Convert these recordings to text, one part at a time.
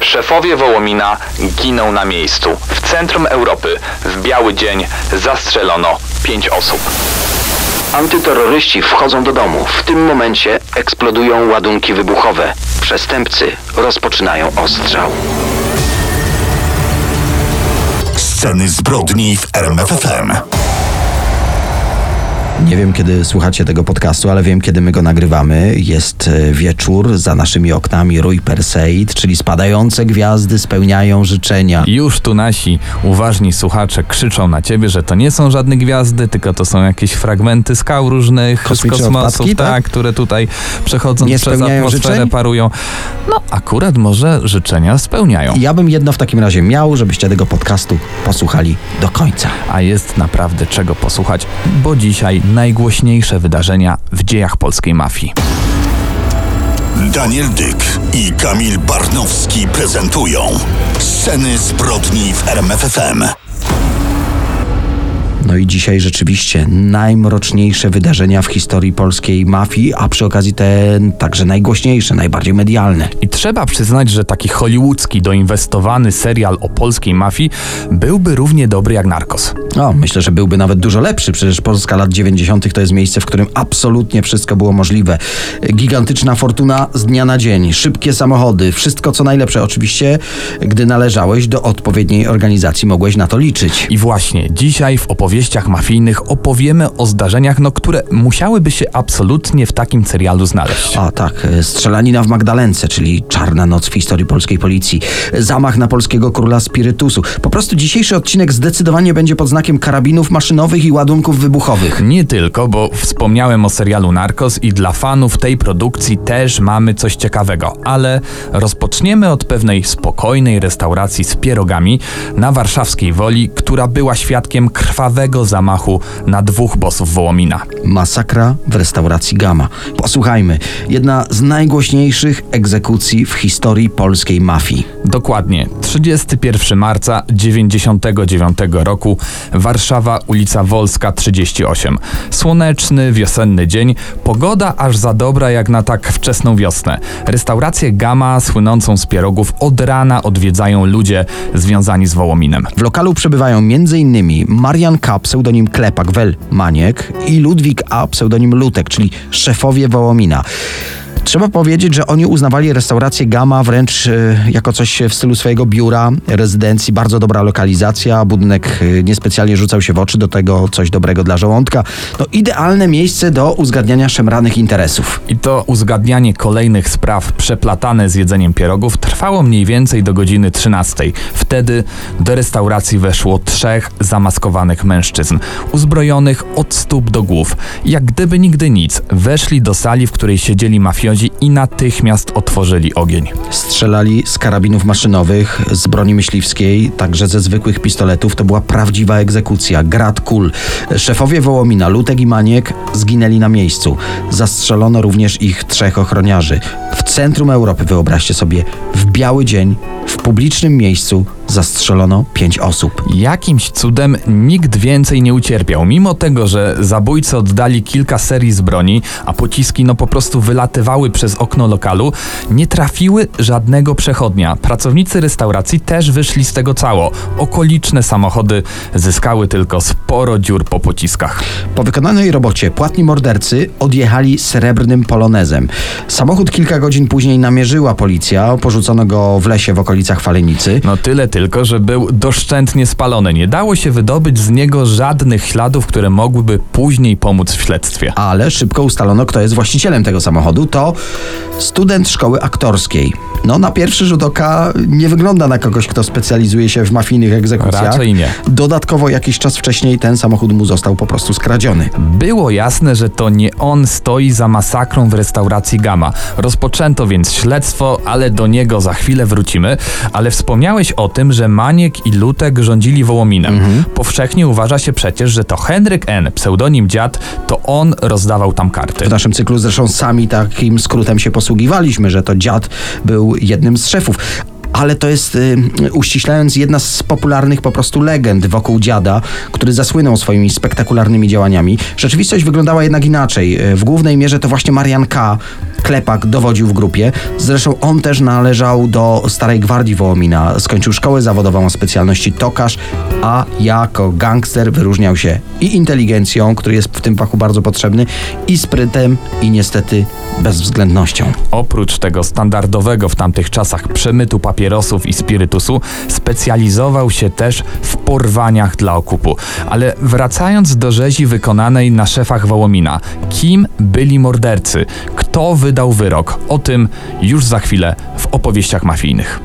Szefowie Wołomina giną na miejscu. W centrum Europy w biały dzień zastrzelono pięć osób. Antyterroryści wchodzą do domu. W tym momencie eksplodują ładunki wybuchowe. Przestępcy rozpoczynają ostrzał. Sceny zbrodni w RMFFM. Nie wiem, kiedy słuchacie tego podcastu, ale wiem, kiedy my go nagrywamy. Jest e, wieczór, za naszymi oknami Rój Perseid, czyli spadające gwiazdy spełniają życzenia. Już tu nasi uważni słuchacze krzyczą na ciebie, że to nie są żadne gwiazdy, tylko to są jakieś fragmenty skał różnych z odpadki, tak, tak? które tutaj przechodząc Nie przez atmosferę życzeń? parują. No akurat może życzenia spełniają. Ja bym jedno w takim razie miał, żebyście tego podcastu posłuchali do końca. A jest naprawdę czego posłuchać, bo dzisiaj najgłośniejsze wydarzenia w dziejach polskiej mafii. Daniel Dyk i Kamil Barnowski prezentują Sceny zbrodni w RMFFM. No i dzisiaj rzeczywiście najmroczniejsze wydarzenia w historii polskiej mafii, a przy okazji te także najgłośniejsze, najbardziej medialne. I trzeba przyznać, że taki hollywoodzki, doinwestowany serial o polskiej mafii byłby równie dobry jak Narcos. O, myślę, że byłby nawet dużo lepszy. Przecież Polska lat 90. to jest miejsce, w którym absolutnie wszystko było możliwe. Gigantyczna fortuna z dnia na dzień, szybkie samochody, wszystko co najlepsze. Oczywiście, gdy należałeś do odpowiedniej organizacji, mogłeś na to liczyć. I właśnie dzisiaj w opowieściach mafijnych opowiemy o zdarzeniach, no, które musiałyby się absolutnie w takim serialu znaleźć. A tak, e, strzelanina w Magdalence, czyli czarna noc w historii polskiej policji, zamach na polskiego króla spirytusu. Po prostu dzisiejszy odcinek zdecydowanie będzie pod znakiem karabinów maszynowych i ładunków wybuchowych. Nie tylko, bo wspomniałem o serialu Narcos i dla fanów tej produkcji też mamy coś ciekawego, ale rozpoczniemy od pewnej spokojnej restauracji z pierogami na warszawskiej Woli, która była świadkiem krwawego zamachu na dwóch bossów Wołomina. Masakra w restauracji Gama. Posłuchajmy, jedna z najgłośniejszych egzekucji w historii polskiej mafii. Dokładnie, 31 marca 99 roku, Warszawa, ulica Wolska 38. Słoneczny, wiosenny dzień, pogoda aż za dobra jak na tak wczesną wiosnę. Restaurację Gama, słynącą z pierogów, od rana odwiedzają ludzie związani z Wołominem. W lokalu przebywają m.in. Marian Pseudonim Klepak, wel Maniek i Ludwik A., pseudonim Lutek, czyli szefowie Wołomina. Trzeba powiedzieć, że oni uznawali restaurację Gama wręcz e, jako coś w stylu swojego biura, rezydencji. Bardzo dobra lokalizacja, budynek e, niespecjalnie rzucał się w oczy, do tego coś dobrego dla żołądka. No idealne miejsce do uzgadniania szemranych interesów. I to uzgadnianie kolejnych spraw przeplatane z jedzeniem pierogów trwało mniej więcej do godziny 13. Wtedy do restauracji weszło trzech zamaskowanych mężczyzn, uzbrojonych od stóp do głów. Jak gdyby nigdy nic, weszli do sali, w której siedzieli mafiozi i natychmiast otworzyli ogień. Strzelali z karabinów maszynowych, z broni myśliwskiej, także ze zwykłych pistoletów. To była prawdziwa egzekucja, grad kul. Szefowie Wołomina, Lutek i Maniek zginęli na miejscu. Zastrzelono również ich trzech ochroniarzy. W centrum Europy, wyobraźcie sobie, w biały dzień, w publicznym miejscu zastrzelono pięć osób. Jakimś cudem nikt więcej nie ucierpiał, mimo tego, że zabójcy oddali kilka serii z broni, a pociski no po prostu wylatywały przez okno lokalu, nie trafiły żadnego przechodnia. Pracownicy restauracji też wyszli z tego cało. Okoliczne samochody zyskały tylko sporo dziur po pociskach. Po wykonanej robocie płatni mordercy odjechali srebrnym polonezem. Samochód kilka godzin później namierzyła policja, porzucono go w lesie w okolicach Falenicy. No tyle tylko, że był doszczętnie spalony. Nie dało się wydobyć z niego żadnych śladów, które mogłyby później pomóc w śledztwie. ale szybko ustalono, kto jest właścicielem tego samochodu. To student szkoły aktorskiej. No, na pierwszy rzut oka nie wygląda na kogoś, kto specjalizuje się w mafijnych egzekucjach. Raczej nie. Dodatkowo jakiś czas wcześniej ten samochód mu został po prostu skradziony. Było jasne, że to nie on stoi za masakrą w restauracji Gama. Rozpoczęto więc śledztwo, ale do niego za chwilę wrócimy. Ale wspomniałeś o tym, że Maniek i Lutek rządzili Wołominem. Powszechnie uważa się przecież, że to Henryk N., pseudonim dziad, to on rozdawał tam karty. W naszym cyklu zresztą sami takim skrótem się posługiwaliśmy, że to dziad był jednym z szefów. Ale to jest, y, uściślając, jedna z popularnych po prostu legend wokół dziada, który zasłynął swoimi spektakularnymi działaniami. Rzeczywistość wyglądała jednak inaczej. Y, W głównej mierze to właśnie Marian K. Klepak dowodził w grupie. Zresztą on też należał do Starej Gwardii Wołomina. Skończył szkołę zawodową o specjalności tokarz, a jako gangster wyróżniał się i inteligencją, który jest w tym fachu bardzo potrzebny, i sprytem, i niestety bezwzględnością. Oprócz tego standardowego w tamtych czasach przemytu papierosów i spirytusu, specjalizował się też w porwaniach dla okupu. Ale wracając do rzezi wykonanej na szefach Wołomina, kim byli mordercy? Kto wydał wyrok? O tym już za chwilę w opowieściach mafijnych.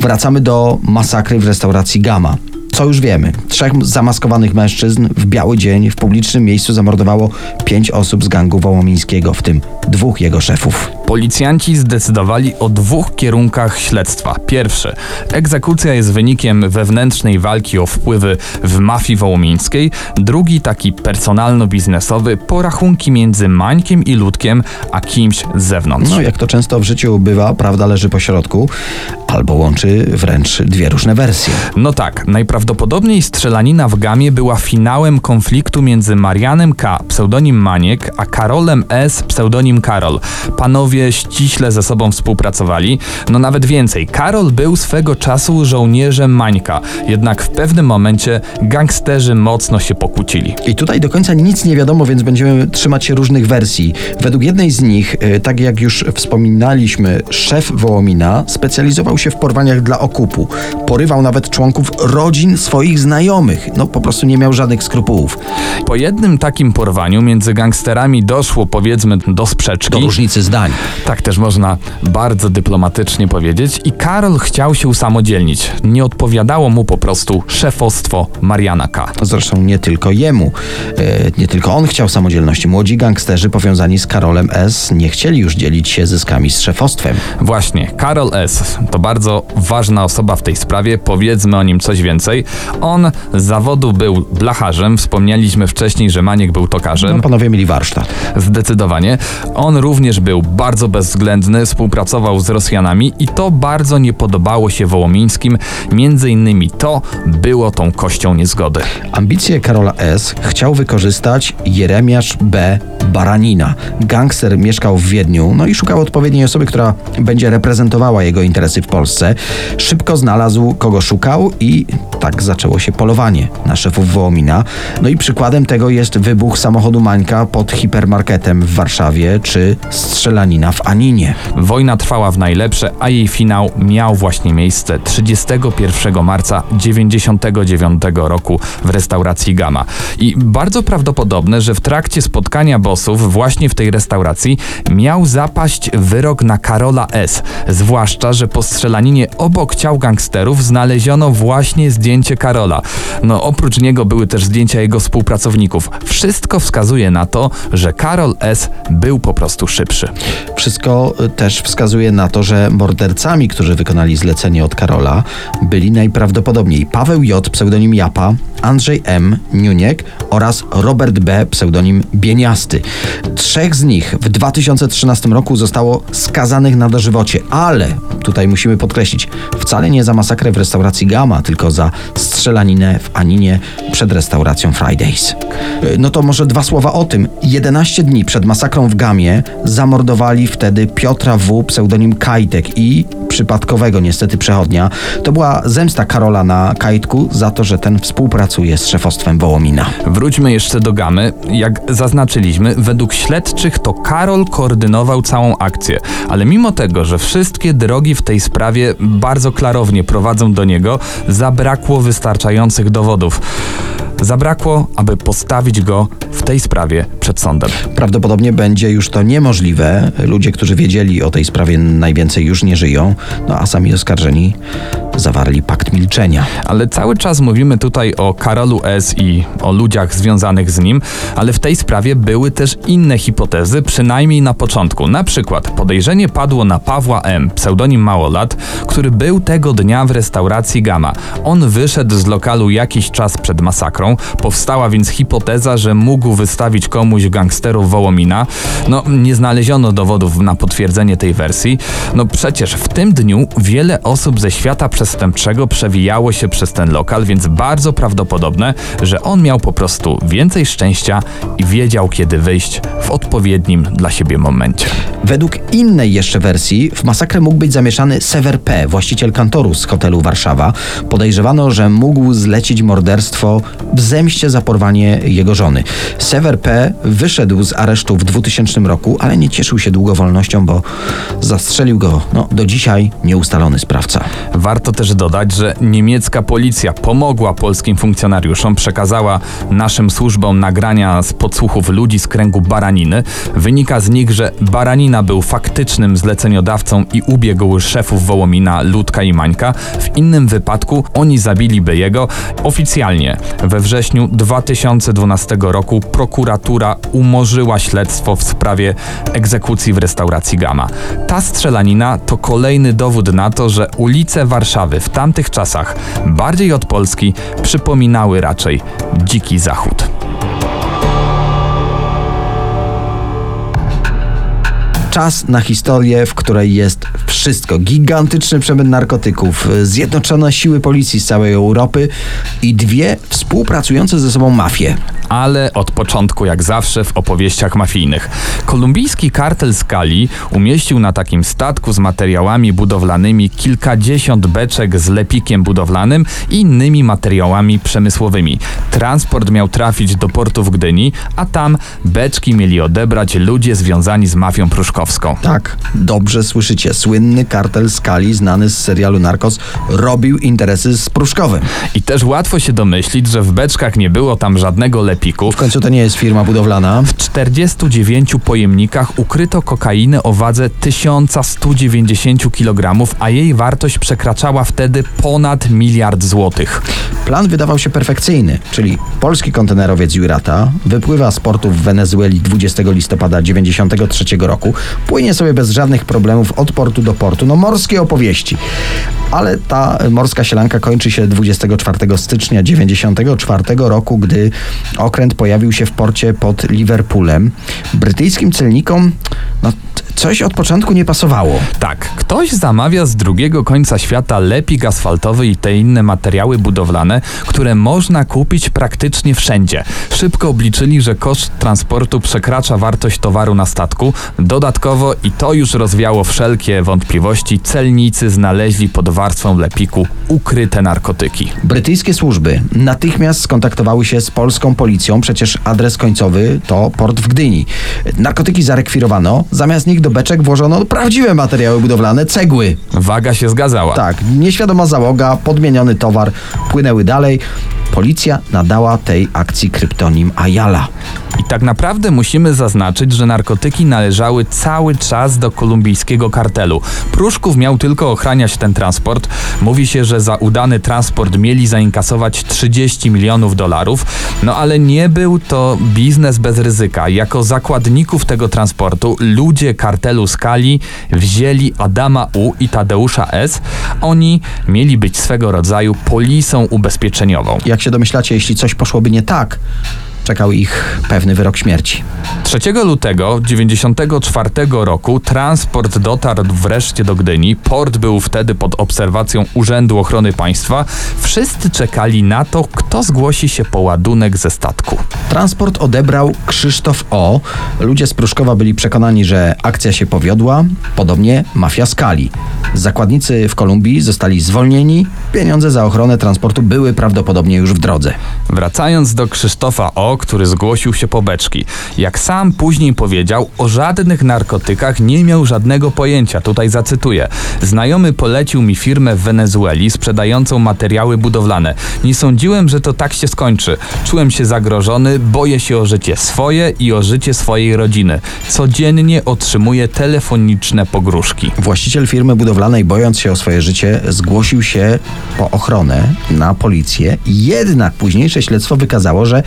Wracamy do masakry w restauracji Gama. Co już wiemy? Trzech zamaskowanych mężczyzn w biały dzień w publicznym miejscu zamordowało pięć osób z gangu wołomińskiego, w tym dwóch jego szefów. Policjanci zdecydowali o dwóch kierunkach śledztwa. Pierwszy, egzekucja jest wynikiem wewnętrznej walki o wpływy w mafii wołomińskiej. Drugi, taki personalno-biznesowy, porachunki między Mańkiem i Ludkiem, a kimś z zewnątrz. No, jak to często w życiu bywa, prawda leży po środku, albo łączy wręcz dwie różne wersje. No tak, najprawdopodobniej strzelanina w gamie była finałem konfliktu między Marianem K., pseudonim Maniek, a Karolem S., pseudonim Karol. Panowie ściśle ze sobą współpracowali, no nawet więcej. Karol był swego czasu żołnierzem Mańka, jednak w pewnym momencie gangsterzy mocno się pokłócili. I tutaj do końca nic nie wiadomo, więc będziemy trzymać się różnych wersji. Według jednej z nich, y, tak jak już wspominaliśmy, szef Wołomina specjalizował się w porwaniach dla okupu. Porywał nawet członków rodzin swoich znajomych. No po prostu nie miał żadnych skrupułów. Po jednym takim porwaniu między gangsterami doszło powiedzmy do sprzeczki. Do różnicy zdań. Tak też można bardzo dyplomatycznie powiedzieć. I Karol chciał się usamodzielnić. Nie odpowiadało mu po prostu szefostwo Mariana K. Zresztą nie tylko jemu. E, Nie tylko on chciał samodzielności. Młodzi gangsterzy powiązani z Karolem S. nie chcieli już dzielić się zyskami z szefostwem. Właśnie, Karol S. to bardzo ważna osoba w tej sprawie. Powiedzmy o nim coś więcej. On z zawodu był blacharzem. Wspomnieliśmy wcześniej, że Maniek był tokarzem. No, panowie mieli warsztat. Zdecydowanie. On również był bardzo bezwzględny, współpracował z Rosjanami i to bardzo nie podobało się Wołomińskim. Między innymi to było tą kością niezgody. Ambicje Karola S. chciał wykorzystać Jeremiasz B. Baranina. Gangster mieszkał w Wiedniu, no i szukał odpowiedniej osoby, która będzie reprezentowała jego interesy w Polsce. Szybko znalazł, kogo szukał i tak zaczęło się polowanie na szefów Wołomina. No i przykładem tego jest wybuch samochodu Mańka pod hipermarketem w Warszawie, czy strzelanina w Aninie. Wojna trwała w najlepsze, a jej finał miał właśnie miejsce 31 marca 99 roku w restauracji Gama. I bardzo prawdopodobne, że w trakcie spotkania bossów właśnie w tej restauracji miał zapaść wyrok na Karola S. Zwłaszcza, że po obok ciał gangsterów znaleziono właśnie zdjęcie Karola. No oprócz niego były też zdjęcia jego współpracowników. Wszystko wskazuje na to, że Karol S. był po prostu szybszy. Wszystko y, też wskazuje na to, że mordercami, którzy wykonali zlecenie od Karola, byli najprawdopodobniej Paweł J., pseudonim Japa, Andrzej M., Niuniek oraz Robert B., pseudonim Bieniasty. Trzech z nich w 2013 roku zostało skazanych na dożywocie, ale tutaj musimy podkreślić, wcale nie za masakrę w restauracji Gama, tylko za strzelaninę w Aninie przed restauracją Fridays. Y, No to może dwa słowa o tym. 11 dni przed masakrą w Gamie zamordowali wtedy Piotra W., pseudonim Kajtek i przypadkowego niestety przechodnia. To była zemsta Karola na Kajtku za to, że ten współpracuje z szefostwem Wołomina. Wróćmy jeszcze do gamy. Jak zaznaczyliśmy, według śledczych to Karol koordynował całą akcję, ale mimo tego, że wszystkie drogi w tej sprawie bardzo klarownie prowadzą do niego, zabrakło wystarczających dowodów. Zabrakło, aby postawić go w tej sprawie przed sądem. Prawdopodobnie będzie już to niemożliwe. Ludzie, którzy wiedzieli o tej sprawie najwięcej już nie żyją, no a sami oskarżeni zawarli pakt milczenia. Ale cały czas mówimy tutaj o Karolu S. i o ludziach związanych z nim, ale w tej sprawie były też inne hipotezy, przynajmniej na początku. Na przykład podejrzenie padło na Pawła M., pseudonim Małolat, który był tego dnia w restauracji Gama. On wyszedł z lokalu jakiś czas przed masakrą, powstała więc hipoteza, że mógł wystawić komuś gangsterów Wołomina. No, nie znaleziono dowodów na potwierdzenie tej wersji. No przecież w tym dniu wiele osób ze świata przestępstwa przestępczego przewijało się przez ten lokal, więc bardzo prawdopodobne, że on miał po prostu więcej szczęścia i wiedział, kiedy wyjść w odpowiednim dla siebie momencie. Według innej jeszcze wersji w masakrę mógł być zamieszany Sever P., właściciel kantoru z hotelu Warszawa. Podejrzewano, że mógł zlecić morderstwo w zemście za porwanie jego żony. Sever P. wyszedł z aresztu w 2000 roku, ale nie cieszył się długo wolnością, bo zastrzelił go no, do dzisiaj nieustalony sprawca. Warto też dodać, że niemiecka policja pomogła polskim funkcjonariuszom, przekazała naszym służbom nagrania z podsłuchów ludzi z kręgu Baraniny. Wynika z nich, że Baranina był faktycznym zleceniodawcą i ubiegł szefów Wołomina, Ludka i Mańka. W innym wypadku oni zabiliby jego. Oficjalnie we wrześniu 2012 roku prokuratura umorzyła śledztwo w sprawie egzekucji w restauracji Gama. Ta strzelanina to kolejny dowód na to, że ulice Warszawy w tamtych czasach, bardziej od Polski, przypominały raczej dziki zachód. Czas na historię, w której jest wszystko. Gigantyczny przemyt narkotyków, zjednoczone siły policji z całej Europy i dwie współpracujące ze sobą mafie. ale od początku, jak zawsze, w opowieściach mafijnych. Kolumbijski kartel Skali umieścił na takim statku z materiałami budowlanymi kilkadziesiąt beczek z lepikiem budowlanym i innymi materiałami przemysłowymi. Transport miał trafić do portu w Gdyni, a tam beczki mieli odebrać ludzie związani z mafią Tak, dobrze słyszycie. Słynny kartel Skali, znany z serialu Narcos, robił interesy z Pruszkowym. I też łatwo się domyślić, że w beczkach nie było tam żadnego lepiku. W końcu to nie jest firma budowlana. W 49 pojemnikach ukryto kokainę o wadze 1190 kg, a jej wartość przekraczała wtedy ponad miliard złotych. Plan wydawał się perfekcyjny, czyli polski kontenerowiec Jurata wypływa z portu w Wenezueli 20 listopada 93 roku, płynie sobie bez żadnych problemów od portu do portu, no morskie opowieści. Ale ta morska sielanka kończy się 24 stycznia 94 roku, gdy okręt pojawił się w porcie pod Liverpoolem. Brytyjskim celnikom no, coś od początku nie pasowało. Tak, ktoś zamawia z drugiego końca świata lepik asfaltowy i te inne materiały budowlane, które można kupić praktycznie wszędzie. Szybko obliczyli, że koszt transportu przekracza wartość towaru na statku. Dodatkowo, i to już rozwiało wszelkie wątpliwości, celnicy znaleźli pod warstwą lepiku ukryte narkotyki. Brytyjskie służby natychmiast skontaktowały się z polską policją, przecież adres końcowy to port w Gdyni. Narkotyki zarekwirowano, zamiast nich do beczek włożono prawdziwe materiały budowlane, cegły. Waga się zgadzała. Tak, nieświadoma załoga, podmieniony towar, płynęły dalej. Policja nadała tej akcji kryptonim Ayala. I tak naprawdę musimy zaznaczyć, że narkotyki należały cały czas do kolumbijskiego kartelu. Pruszków miał tylko ochraniać ten transport. Mówi się, że za udany transport mieli zainkasować 30 milionów dolarów, no ale nie był to biznes bez ryzyka. Jako zakładników tego transportu ludzie kartelu Skali wzięli Adama U i Tadeusza S. Oni mieli być swego rodzaju polisą ubezpieczeniową. Jak się domyślacie, jeśli coś poszłoby nie tak, czekał ich pewny wyrok śmierci. 3 lutego 94 roku transport dotarł wreszcie do Gdyni. Port był wtedy pod obserwacją Urzędu Ochrony Państwa. Wszyscy czekali na to, kto zgłosi się po ładunek ze statku. Transport odebrał Krzysztof O. Ludzie z Pruszkowa byli przekonani, że akcja się powiodła, podobnie mafia Skali. Zakładnicy w Kolumbii zostali zwolnieni, pieniądze za ochronę transportu były prawdopodobnie już w drodze. Wracając do Krzysztofa O., który zgłosił się po beczki. Jak sam później powiedział, o żadnych narkotykach nie miał żadnego pojęcia. Tutaj zacytuję. Znajomy polecił mi firmę w Wenezueli sprzedającą materiały budowlane. Nie sądziłem, że to tak się skończy. Czułem się zagrożony, boję się o życie swoje i o życie swojej rodziny. Codziennie otrzymuję telefoniczne pogróżki. Właściciel firmy budowlanej, bojąc się o swoje życie, zgłosił się po ochronę na policję. Jednak późniejsze śledztwo wykazało, że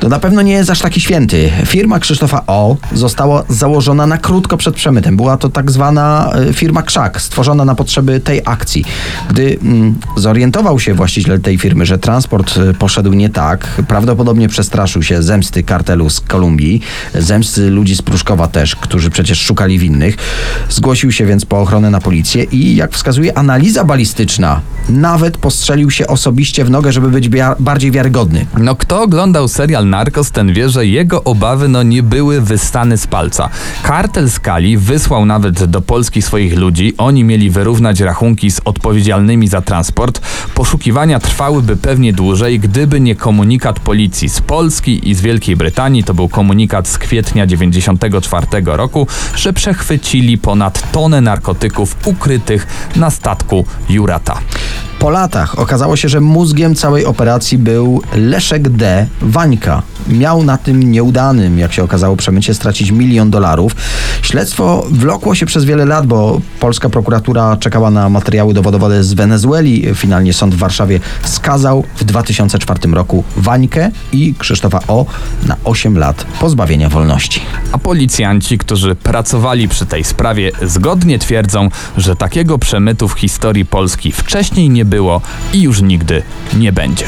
To na pewno nie jest aż taki święty. Firma Krzysztofa O. została założona na krótko przed przemytem. Była to tak zwana e, firma Krzak, stworzona na potrzeby tej akcji. Gdy mm, zorientował się właściciel tej firmy, że transport e, poszedł nie tak, prawdopodobnie przestraszył się zemsty kartelu z Kolumbii, zemsty ludzi z Pruszkowa też, którzy przecież szukali winnych. Zgłosił się więc po ochronę na policję i jak wskazuje analiza balistyczna, nawet postrzelił się osobiście w nogę, żeby być bardziej wiarygodny. No kto oglądał serial Narcos, ten wie, że jego obawy no nie były wystane z palca. Kartel Skali wysłał nawet do Polski swoich ludzi, oni mieli wyrównać rachunki z odpowiedzialnymi za transport. Poszukiwania trwałyby pewnie dłużej, gdyby nie komunikat policji z Polski i z Wielkiej Brytanii, to był komunikat z kwietnia 94 roku, że przechwycili ponad tonę narkotyków ukrytych na statku Jurata. Po latach okazało się, że mózgiem całej operacji był Leszek D. Wańka. Miał na tym nieudanym, jak się okazało, przemycie stracić milion dolarów. Śledztwo wlokło się przez wiele lat, bo polska prokuratura czekała na materiały dowodowe z Wenezueli. Finalnie sąd w Warszawie skazał w 2004 roku Wańkę i Krzysztofa O. na 8 lat pozbawienia wolności. A policjanci, którzy pracowali przy tej sprawie, zgodnie twierdzą, że takiego przemytu w historii Polski wcześniej nie było i już nigdy nie będzie.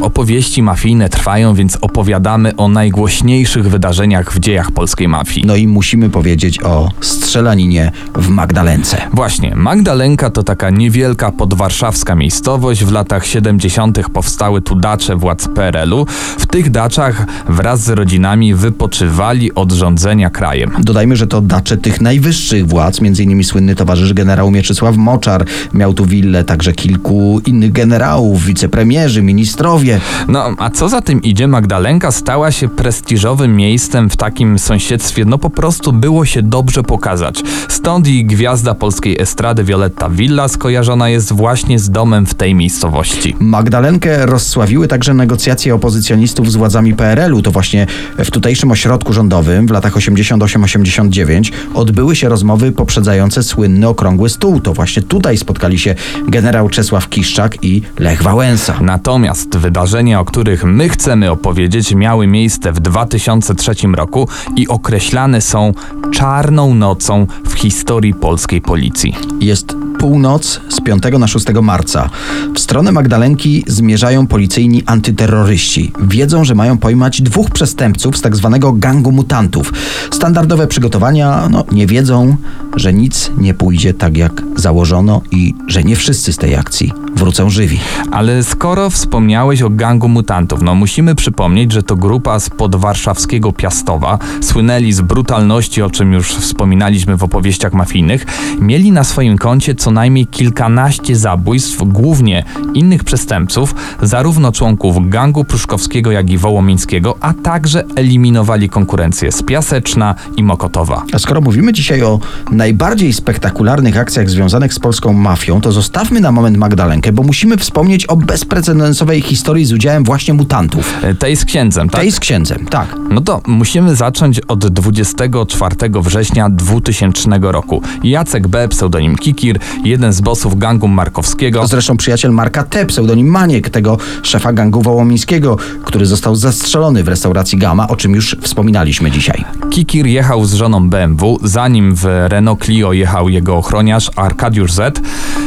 Opowieści mafijne trwają, więc opowiadamy o najgłośniejszych wydarzeniach w dziejach polskiej mafii. No i musimy powiedzieć o strzelaninie w Magdalence. Właśnie, Magdalenka to taka niewielka podwarszawska miejscowość. W latach 70. powstały tu dacze władz PRL-u. W tych daczach wraz z rodzinami wypoczywali od rządzenia krajem. Dodajmy, że to dacze tych najwyższych władz, m.in. słynny towarzysz generał Mieczysław Moczar miał tu willę, także kilku innych generałów, wicepremierzy, ministrowie. No, a co za tym idzie, Magdalenka stała się prestiżowym miejscem w takim sąsiedztwie, no po prostu było się dobrze pokazać. Stąd i gwiazda polskiej estrady Violetta Villa skojarzona jest właśnie z domem w tej miejscowości. Magdalenkę rozsławiły także negocjacje opozycjonistów z władzami PRL-u. To właśnie w tutejszym ośrodku rządowym w latach 88-89 odbyły się rozmowy poprzedzające słynny okrągły stół. To właśnie tutaj spotkali się generał Czesław Kiszczak i Lech Wałęsa. Natomiast wydarzenia, o których my chcemy opowiedzieć, miały miejsce w 2003 roku i określane są czarną nocą w historii polskiej policji. Jest północ z 5 na 6 marca. W stronę Magdalenki zmierzają policyjni antyterroryści. Wiedzą, że mają pojmać dwóch przestępców z tak zwanego gangu mutantów. Standardowe przygotowania, no nie wiedzą, że nic nie pójdzie tak jak założono i że nie wszyscy z tej akcji wrócą żywi. Ale skoro wspomniałeś o gangu mutantów, no musimy przypomnieć, że to grupa z podwarszawskiego Piastowa, słynęli z brutalności, o czym już wspominaliśmy w opowieściach mafijnych, mieli na swoim koncie co najmniej kilkanaście zabójstw, głównie innych przestępców, zarówno członków gangu pruszkowskiego, jak i wołomińskiego, a także eliminowali konkurencję z Piaseczna i Mokotowa. A skoro mówimy dzisiaj o najbardziej spektakularnych akcjach związanych z polską mafią, to zostawmy na moment Magdalenkę, bo musimy wspomnieć o bezprecedensowej historii z udziałem właśnie mutantów. E, Tej z księdzem, tak? Tej z księdzem, tak. No to musimy zacząć od 24 września 2000 roku. Jacek B., pseudonim Kikir, jeden z bossów gangu Markowskiego. Zresztą przyjaciel Marka T., pseudonim Maniek, tego szefa gangu wołomińskiego, który został zastrzelony w restauracji Gama, o czym już wspominaliśmy dzisiaj. Kikir jechał z żoną BMW, zanim w Renault Clio jechał jego ochroniarz Arkadiusz Z.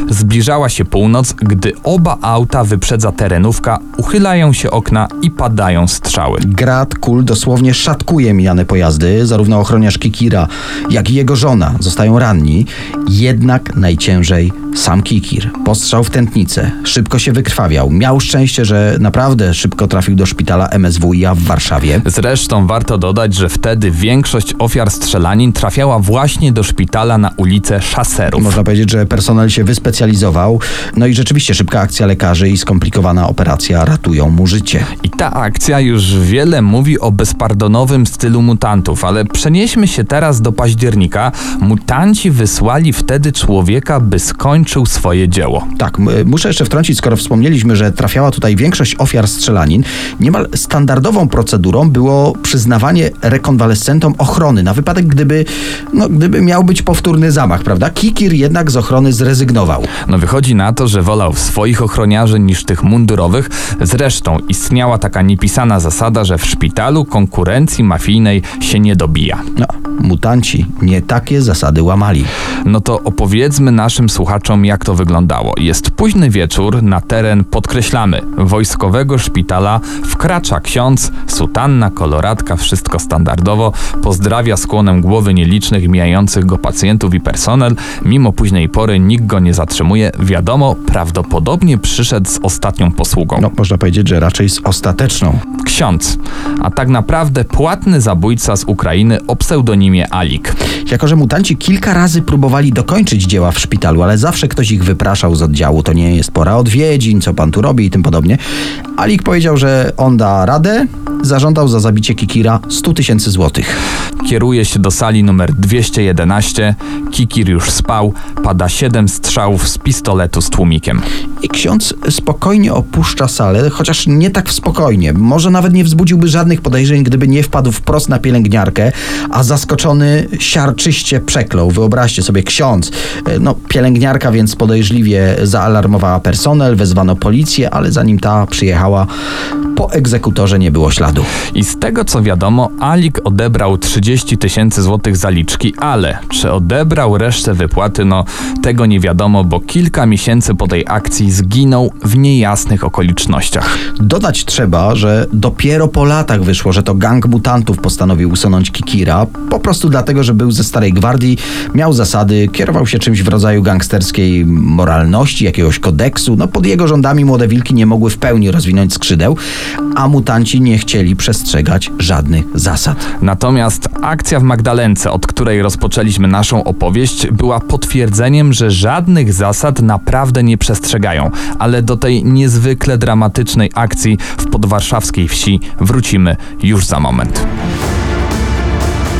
Zbliżała się północ, gdy oba auta wyprzedza terenówka, uchylają się okna i padają strzały. Grad kul dosłownie szatkuje mijane pojazdy, zarówno ochroniarz Kikira, jak i jego żona zostają ranni, jednak najciężej sam Kikir. Postrzał w tętnicę, szybko się wykrwawiał. Miał szczęście, że naprawdę szybko trafił do szpitala MSWiA w Warszawie. Zresztą warto dodać, że wtedy większość ofiar strzelanin trafiała właśnie do szpitala na ulicę Szaserów. Można powiedzieć, że personel się wyspecjalizował. No i rzeczywiście szybka akcja lekarzy i skomplikowana operacja ratują mu życie. I ta akcja już wiele mówi o bezpardonowym stylu mutantów, ale przenieśmy się teraz do października. Mutanci wysłali wtedy człowieka, by skończyć kończył swoje dzieło. Tak, muszę jeszcze wtrącić, skoro wspomnieliśmy, że trafiała tutaj większość ofiar strzelanin, niemal standardową procedurą było przyznawanie rekonwalescentom ochrony na wypadek, gdyby, no, gdyby miał być powtórny zamach, prawda? Kikir jednak z ochrony zrezygnował. No wychodzi na to, że wolał swoich ochroniarzy niż tych mundurowych. Zresztą istniała taka niepisana zasada, że w szpitalu konkurencji mafijnej się nie dobija. No, mutanci nie takie zasady łamali. No to opowiedzmy naszym słuchaczom, jak to wyglądało. Jest późny wieczór, na teren podkreślamy wojskowego szpitala wkracza ksiądz, sutanna, koloratka, wszystko standardowo, pozdrawia skłonem głowy nielicznych mijających go pacjentów i personel. Mimo późnej pory nikt go nie zatrzymuje. Wiadomo, prawdopodobnie przyszedł z ostatnią posługą. No, można powiedzieć, że raczej z ostateczną. Ksiądz, a tak naprawdę płatny zabójca z Ukrainy o pseudonimie Alik. Jako, że mutanci kilka razy próbowali dokończyć dzieła w szpitalu, ale zawsze ktoś ich wypraszał z oddziału, to nie jest pora odwiedzin, co pan tu robi i tym podobnie. Alik powiedział, że on da radę, zażądał za zabicie Kikira 100 tysięcy złotych. Kieruje się do sali numer 211. Kikir już spał. Pada siedem strzałów z pistoletu z tłumikiem. I ksiądz spokojnie opuszcza salę, chociaż nie tak spokojnie. Może nawet nie wzbudziłby żadnych podejrzeń, gdyby nie wpadł wprost na pielęgniarkę, a zaskoczony siarczyście przeklął. Wyobraźcie sobie, ksiądz. e, No, pielęgniarka więc podejrzliwie zaalarmowała personel, wezwano policję, ale zanim ta przyjechała, po egzekutorze nie było śladu. I z tego co wiadomo, Alik odebrał 30 tysięcy złotych zaliczki, ale czy odebrał resztę wypłaty, no tego nie wiadomo, bo kilka miesięcy po tej akcji zginął w niejasnych okolicznościach. Dodać trzeba, że dopiero po latach wyszło, że to gang mutantów postanowił usunąć Kikira, po prostu dlatego, że był ze Starej Gwardii, miał zasady, kierował się czymś w rodzaju gangsterskiej moralności, jakiegoś kodeksu. No pod jego rządami młode wilki nie mogły w pełni rozwinąć skrzydeł, a mutanci nie chcieli przestrzegać żadnych zasad. Natomiast akcja w Magdalence, od której rozpoczęliśmy naszą opowieść, była potwierdzeniem, że żadnych zasad naprawdę nie przestrzegają. Ale do tej niezwykle dramatycznej akcji w podwarszawskiej wsi wrócimy już za moment.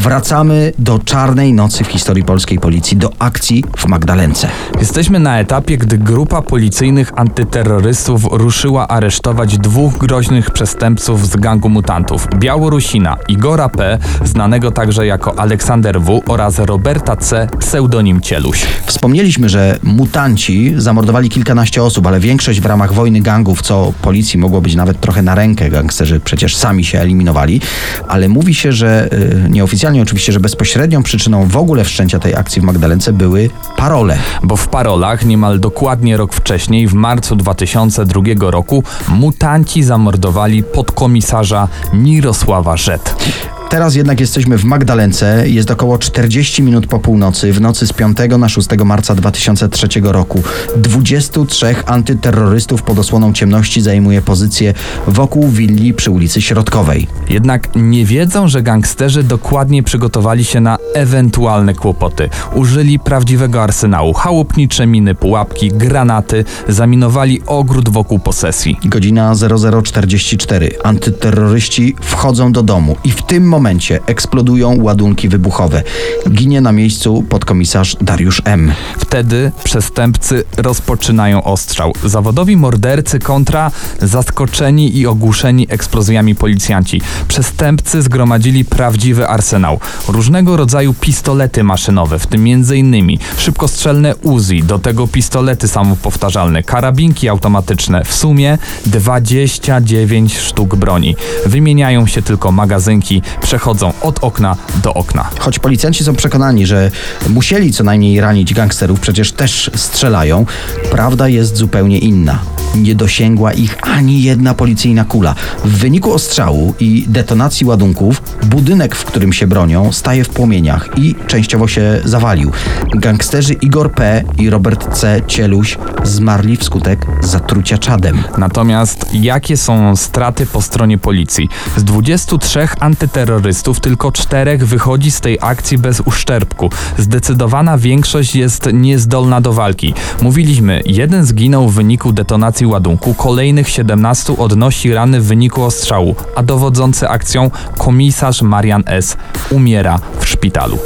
Wracamy do czarnej nocy w historii polskiej policji, do akcji w Magdalence. Jesteśmy na etapie, gdy grupa policyjnych antyterrorystów ruszyła aresztować dwóch groźnych przestępców z gangu mutantów: Białorusina Igora P., znanego także jako Aleksander W. oraz Roberta C., pseudonim Cieluś. Wspomnieliśmy, że mutanci zamordowali kilkanaście osób, ale większość w ramach wojny gangów, co policji mogło być nawet trochę na rękę. Gangsterzy przecież sami się eliminowali, ale mówi się, że y, nieoficjalnie oczywiście, że bezpośrednią przyczyną w ogóle wszczęcia tej akcji w Magdalence były parole. Bo w parolach niemal dokładnie rok wcześniej, w marcu 2002 roku, mutanci zamordowali podkomisarza Mirosława Rzet. Teraz jednak jesteśmy w Magdalence, jest około 40 minut po północy, w nocy z 5 na 6 marca 2003 roku. 23 antyterrorystów pod osłoną ciemności zajmuje pozycję wokół willi przy ulicy Środkowej. Jednak nie wiedzą, że gangsterzy dokładnie przygotowali się na ewentualne kłopoty. Użyli prawdziwego arsenału, chałupnicze miny, pułapki, granaty, zaminowali ogród wokół posesji. Godzina 0044. Antyterroryści wchodzą do domu i w tym momencie eksplodują ładunki wybuchowe. Ginie na miejscu podkomisarz Dariusz M. Wtedy przestępcy rozpoczynają ostrzał. Zawodowi mordercy kontra zaskoczeni i ogłuszeni eksplozjami policjanci. Przestępcy zgromadzili prawdziwy arsenał. Różnego rodzaju pistolety maszynowe, w tym m.in. szybkostrzelne Uzi, do tego pistolety samopowtarzalne, karabinki automatyczne. W sumie 29 sztuk broni. Wymieniają się tylko magazynki, przechodzą od okna do okna. Choć policjanci są przekonani, że musieli co najmniej ranić gangsterów, przecież też strzelają, prawda jest zupełnie inna. Nie dosięgła ich ani jedna policyjna kula. W wyniku ostrzału i detonacji ładunków, budynek, w którym się bronią, staje w płomieniach i częściowo się zawalił. Gangsterzy Igor P. i Robert C. Cieluś zmarli wskutek zatrucia czadem. Natomiast jakie są straty po stronie policji? Z 23 antyterrorystów terrorystów, tylko czterech wychodzi z tej akcji bez uszczerbku. Zdecydowana większość jest niezdolna do walki. Mówiliśmy, jeden zginął w wyniku detonacji ładunku, kolejnych 17 odnosi rany w wyniku ostrzału, a dowodzący akcją komisarz Marian S. umiera w szpitalu.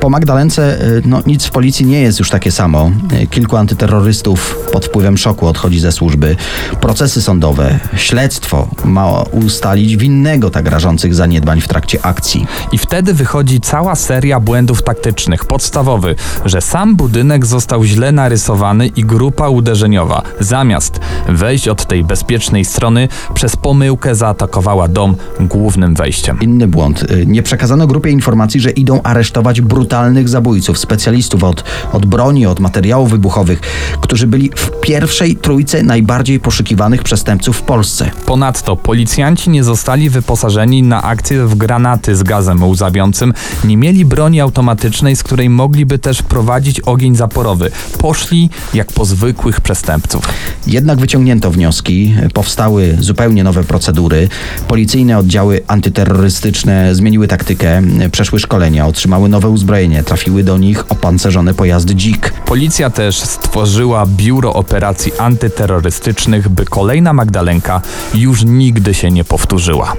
Po Magdalence y, no, nic w policji nie jest już takie samo. Y, Kilku antyterrorystów pod wpływem szoku odchodzi ze służby. Procesy sądowe, śledztwo ma ustalić winnego tak rażących zaniedbań w trakcie akcji. I wtedy wychodzi cała seria błędów taktycznych. Podstawowy, że sam budynek został źle narysowany i grupa uderzeniowa, zamiast wejść od tej bezpiecznej strony, przez pomyłkę zaatakowała dom głównym wejściem. Inny błąd. Y, Nie przekazano grupie informacji, że idą aresztować brutalnych zabójców, specjalistów od, od broni, od materiałów wybuchowych, którzy byli w pierwszej trójce najbardziej poszukiwanych przestępców w Polsce. Ponadto policjanci nie zostali wyposażeni na akcję w granaty z gazem łzawiącym, nie mieli broni automatycznej, z której mogliby też prowadzić ogień zaporowy. Poszli jak po zwykłych przestępców. Jednak wyciągnięto wnioski, powstały zupełnie nowe procedury. Policyjne oddziały antyterrorystyczne zmieniły taktykę, przeszły szkolenia, otrzymały nowe uzbrojenie, trafiły do nich opancerzone pojazdy dzik. Policja też stworzyła biuro operacji antyterrorystycznych, by kolejna Magdalenka już nigdy się nie powtórzyła.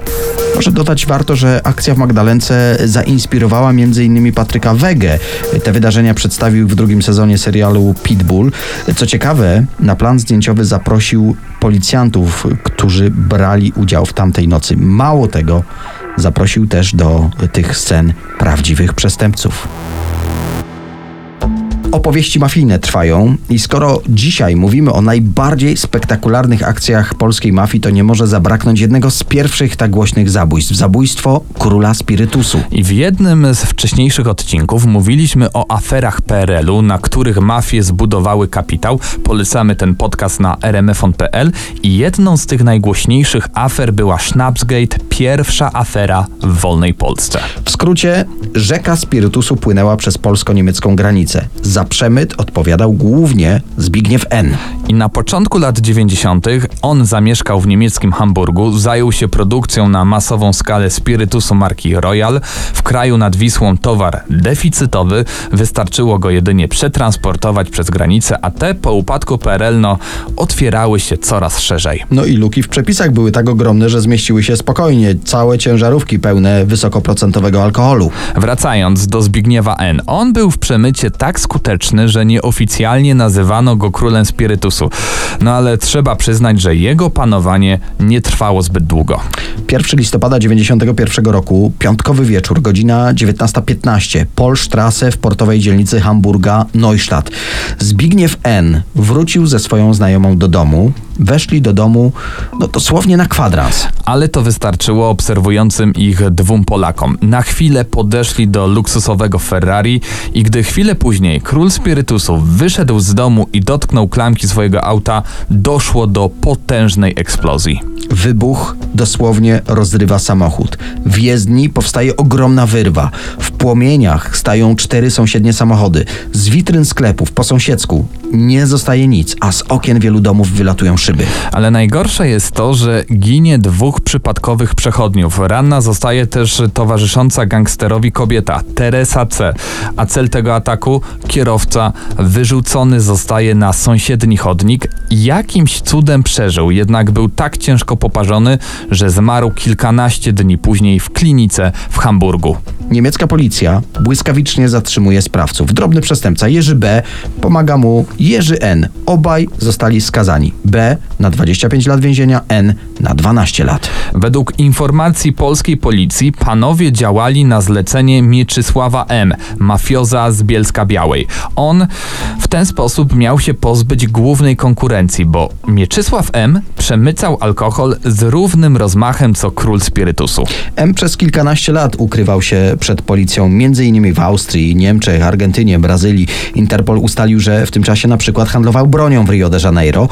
Może dodać warto, że akcja w Magdalence zainspirowała m.in. Patryka Wegę. Te wydarzenia przedstawił w drugim sezonie serialu Pitbull. Co ciekawe, na plan zdjęciowy zaprosił policjantów, którzy brali udział w tamtej nocy. Mało tego, zaprosił też do tych scen prawdziwych przestępców. Opowieści mafijne trwają i skoro dzisiaj mówimy o najbardziej spektakularnych akcjach polskiej mafii, to nie może zabraknąć jednego z pierwszych tak głośnych zabójstw. Zabójstwo króla spirytusu. I w jednym z wcześniejszych odcinków mówiliśmy o aferach PRL-u, na których mafie zbudowały kapitał. Polecamy ten podcast na rmfon.pl i jedną z tych najgłośniejszych afer była Schnapsgate, pierwsza afera w wolnej Polsce. W skrócie, rzeka spirytusu płynęła przez polsko-niemiecką granicę. Za przemyt odpowiadał głównie Zbigniew N. I na początku lat 90. on zamieszkał w niemieckim Hamburgu, zajął się produkcją na masową skalę spirytusu marki Royal. W kraju nad Wisłą towar deficytowy, wystarczyło go jedynie przetransportować przez granicę, a te po upadku PRL no, otwierały się coraz szerzej. No i luki w przepisach były tak ogromne, że zmieściły się spokojnie całe ciężarówki pełne wysokoprocentowego alkoholu. Wracając do Zbigniewa N. On był w przemycie tak skuteczny, że nieoficjalnie nazywano go królem spirytusu. No ale trzeba przyznać, że jego panowanie nie trwało zbyt długo. 1 listopada 91 roku, piątkowy wieczór, godzina 19.15, Polstrasse w portowej dzielnicy Hamburga Neustadt. Zbigniew N. wrócił ze swoją znajomą do domu. Weszli do domu no, dosłownie na kwadrans. Ale to wystarczyło obserwującym ich dwóm Polakom. Na chwilę podeszli do luksusowego Ferrari i gdy chwilę później król spirytusu wyszedł z domu i dotknął klamki swojego auta, doszło do potężnej eksplozji. Wybuch dosłownie rozrywa samochód. W jezdni powstaje ogromna wyrwa. W płomieniach stają cztery sąsiednie samochody. Z witryn sklepów po sąsiedzku nie zostaje nic, a z okien wielu domów wylatują szyby. Ale najgorsze jest to, że ginie dwóch przypadkowych przechodniów. Ranna zostaje też towarzysząca gangsterowi kobieta, Teresa C. A cel tego ataku? Kierowca wyrzucony zostaje na sąsiedni chodnik. Jakimś cudem przeżył, jednak był tak ciężko poparzony, że zmarł kilkanaście dni później w klinice w Hamburgu. Niemiecka policja błyskawicznie zatrzymuje sprawców. Drobny przestępca Jerzy B. pomaga mu Jerzy N. Obaj zostali skazani. B. na 25 lat więzienia, N. na 12 lat. Według informacji polskiej policji panowie działali na zlecenie Mieczysława M., mafioza z Bielska Białej. On w ten sposób miał się pozbyć głównej konkurencji, bo Mieczysław M. przemycał alkohol z równym rozmachem co król spirytusu. M przez kilkanaście lat ukrywał się przed policją, m.in. w Austrii, Niemczech, Argentynie, Brazylii. Interpol ustalił, że w tym czasie na przykład handlował bronią w Rio de Janeiro,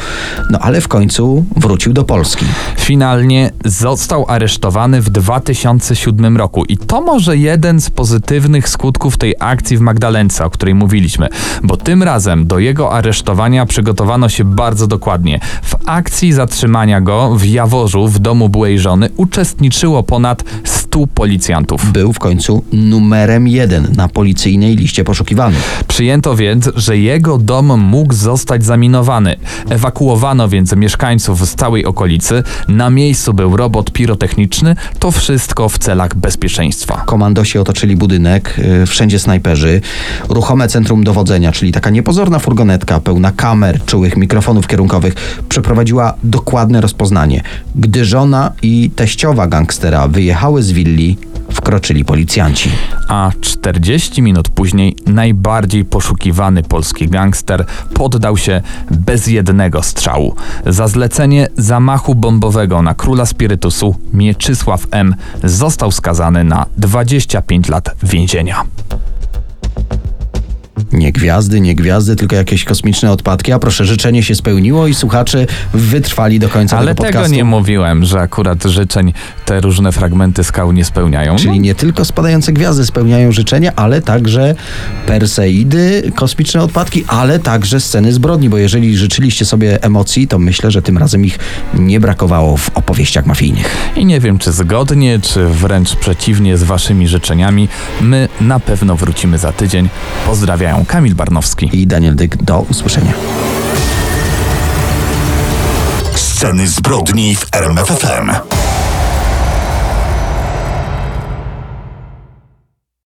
no ale w końcu wrócił do Polski. Finalnie został aresztowany w 2007 roku i to może jeden z pozytywnych skutków tej akcji w Magdalence, o której mówiliśmy, bo tym razem do jego aresztowania przygotowano się bardzo dokładnie. W akcji zatrzymania go w Jaworzu w domu byłej żony uczestniczyło ponad 100 100 policjantów. Był w końcu numerem jeden na policyjnej liście poszukiwanych. Przyjęto więc, że jego dom mógł zostać zaminowany. Ewakuowano więc mieszkańców z całej okolicy. Na miejscu był robot pirotechniczny. To wszystko w celach bezpieczeństwa. Komandosi otoczyli budynek, y, wszędzie snajperzy. Ruchome centrum dowodzenia, czyli taka niepozorna furgonetka pełna kamer, czułych mikrofonów kierunkowych, przeprowadziła dokładne rozpoznanie. Gdy żona i teściowa gangstera wyjechały z willi, wkroczyli policjanci. A 40 minut później najbardziej poszukiwany polski gangster poddał się bez jednego strzału. Za zlecenie zamachu bombowego na króla spirytusu Mieczysław M. został skazany na 25 lat więzienia. Nie gwiazdy, nie gwiazdy, tylko jakieś kosmiczne odpadki. A proszę, życzenie się spełniło i słuchacze wytrwali do końca Ale tego tego podcastu. nie mówiłem, że akurat życzeń te różne fragmenty skał nie spełniają. Czyli nie tylko spadające gwiazdy spełniają życzenia, ale także Perseidy, kosmiczne odpadki, ale także sceny zbrodni, bo jeżeli życzyliście sobie emocji, to myślę, że tym razem ich nie brakowało w opowieściach mafijnych. I nie wiem, czy zgodnie, czy wręcz przeciwnie z waszymi życzeniami, my na pewno wrócimy za tydzień. Kamil Barnowski. I Daniel Dyk, do usłyszenia. Sceny zbrodni w RMFFM.